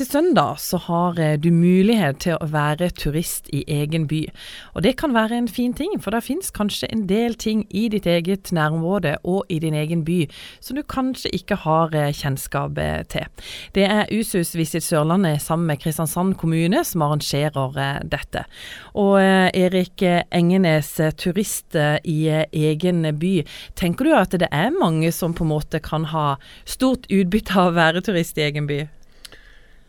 Til søndag så har eh, du mulighet til å være turist i egen by. Og det kan være en fin ting, for det finnes kanskje en del ting i ditt eget nærområde og i din egen by som du kanskje ikke har eh, kjennskap eh, til. Det er Usus Visit Sørlandet sammen med Kristiansand kommune som arrangerer dette. Og Erik Engenes, turist i egen by. Tenker du at det er mange som på en måte kan ha stort utbytte av å være turist i egen by?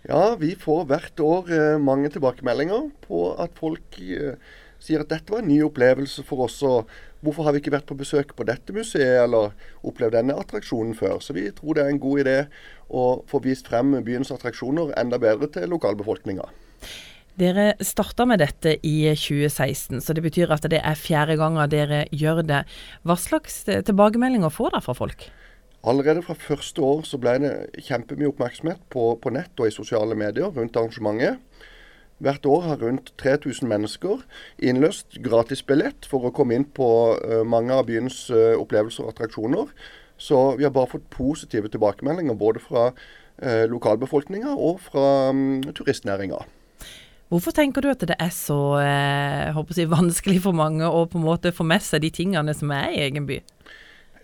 Ja, vi får hvert år eh, mange tilbakemeldinger på at folk eh, sier at dette var en ny opplevelse for oss. og Hvorfor har vi ikke vært på besøk på dette museet eller opplevd denne attraksjonen før? Så vi tror det er en god idé å få vist frem byens attraksjoner enda bedre til lokalbefolkninga. Dere starta med dette i 2016, så det betyr at det er fjerde gangen dere gjør det. Hva slags tilbakemeldinger får dere fra folk? Allerede fra første år så ble det kjempemye oppmerksomhet på, på, nett og i sosiale medier rundt arrangementet. Hvert år har rundt 3000 mennesker innløst gratisbillett for å komme inn på uh, mange av byens uh, opplevelser og attraksjoner. Så vi har bare fått positive tilbakemeldinger både fra uh, lokalbefolkninga og fra um, turistnæringa. Hvorfor tenker du at det er så eh, si, vanskelig for mange å på en måte få med seg de tingene som er i egen by?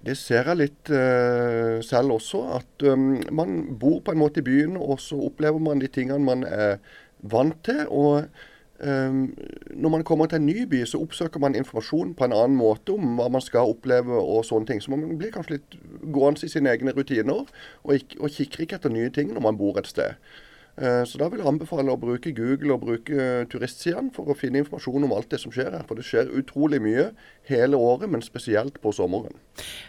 Det ser jeg litt uh, selv også. At um, man bor på en måte i byen, og så opplever man de tingene man er vant til. og um, Når man kommer til en ny by, så oppsøker man informasjon på en annen måte om hva man skal oppleve og sånne ting. Så man blir kanskje litt gående i sine egne rutiner, og, ikke, og kikker ikke etter nye ting når man bor et sted. Eh, så da vil jeg anbefale å bruke Google og bruke eh, turistsidene for å finne informasjon om alt det som skjer her. For det skjer utrolig mye hele året, men spesielt på sommeren.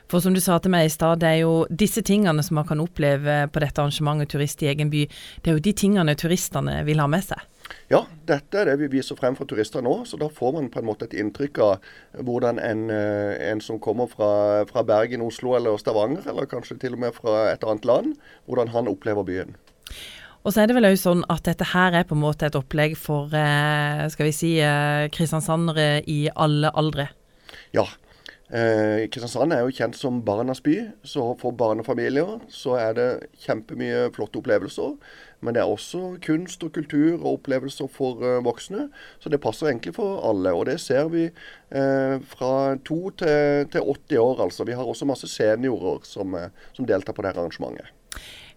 For som du sa til meg i stad, det er jo disse tingene som man kan oppleve på dette arrangementet Turist i egen by, det er jo de tingene turistene vil ha med seg. Ja, dette er det vi viser frem for turister nå. Så da får man på en måte et inntrykk av hvordan en, eh, en som kommer fra, fra Bergen, Oslo eller Stavanger, eller kanskje til og med fra et annet land, hvordan han opplever byen. Og så er det vel òg sånn at dette her er på en måte et opplegg for eh, skal vi si, eh, kristiansandere i alle aldre? Ja. Eh, Kristiansand er jo kjent som barnas by, så for barnefamilier så er det kjempemye flotte opplevelser. Men det er også kunst og kultur og opplevelser for eh, voksne. Så det passer egentlig for alle. Og det ser vi eh, fra to til, til 80 år, altså. Vi har også masse seniorer som, uh, som deltar på dette arrangementet.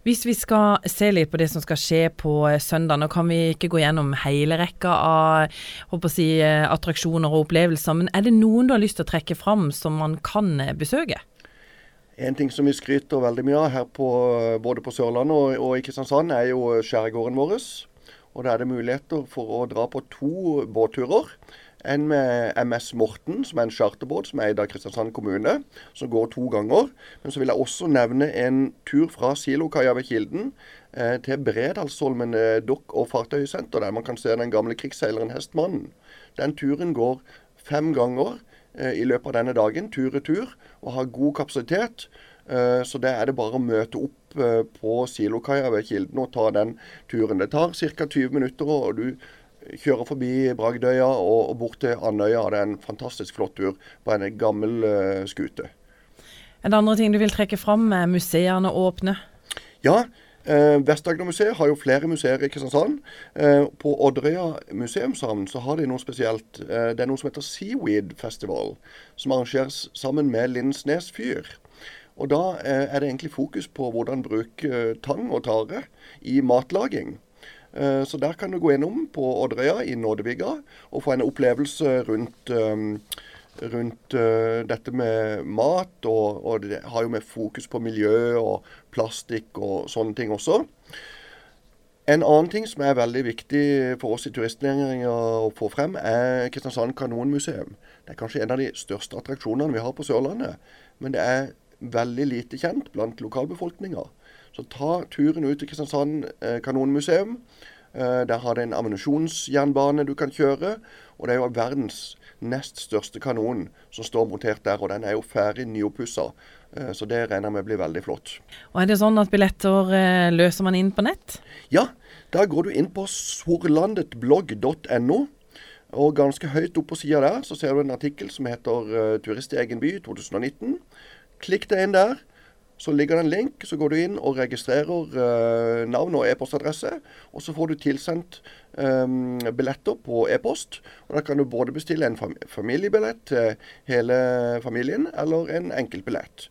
Hvis vi skal se litt på det som skal skje på eh, søndag, nå kan vi ikke gå gjennom hele rekka av si, eh, attraksjoner og opplevelser, men er det noen du har lyst til å trekke fram som man kan eh, besøke? En ting som vi skryter veldig mye av her på, både på Sørlandet og, og i Kristiansand, er jo skjærgården vår. Og Da er det muligheter for å dra på to båtturer. En med MS Morten, som er en charterbåt som er eid av Kristiansand kommune, som går to ganger. Men så vil jeg også nevne en tur fra Silokaia ved Kilden eh, til Bredalsholmen eh, dokk- og fartøysenter, der man kan se den gamle krigsseileren Hestmannen. Den turen går fem ganger eh, i løpet av denne dagen, tur-retur, og har god kapasitet. Eh, så det er det bare å møte opp eh, på Silokaia ved Kilden og ta den turen. Det tar ca. 20 minutter, og du kjører forbi Bragdøya og, bort til Andøya. Det er en fantastisk flott tur på en gammel uh, skute. Er det andre ting du vil trekke fram? Er museene åpne? Ja. Eh, Vest-Agder-museet har jo flere museer i Kristiansand. Eh, på Odderøya museumshavn så har de noe spesielt. Eh, det er noe som heter Seaweed Festival, som arrangeres sammen med Lindsnes fyr. Og Da eh, er det egentlig fokus på hvordan bruke eh, tang og tare i matlaging. Eh, så der kan du gå innom på Odderøya i Nådevigga og få en opplevelse rundt, eh, rundt eh, dette med mat. Og, og, det har jo med fokus på miljø og plastikk og sånne ting også. En annen ting som er veldig viktig for oss i turistnæringen å få frem, er Kristiansand kanonmuseum. Det er kanskje en av de største attraksjonene vi har på Sørlandet. Men det er veldig lite kjent blant lokalbefolkninga. Så ta turen ut til Kristiansand eh, kanonmuseum. Eh, der har det en ammunisjonsjernbane du kan kjøre. Og det er jo verdens nest største kanon som står montert der. Og den er jo ferdig nyoppussa. Eh, så det regner med blir veldig flott. Og Er det sånn at billetter løser man inn på nett? Ja, da går du inn på sorlandetblogg.no. Og ganske høyt opp på sida der så ser du en artikkel som heter 'Turist i egen by 2019'. Klikk deg inn der Så ligger det en link, så går du inn og registrerer uh, navn og e-postadresse. Og så får du tilsendt um, billetter på e-post. Og Da kan du både bestille en familiebillett til hele familien, eller en enkeltbillett.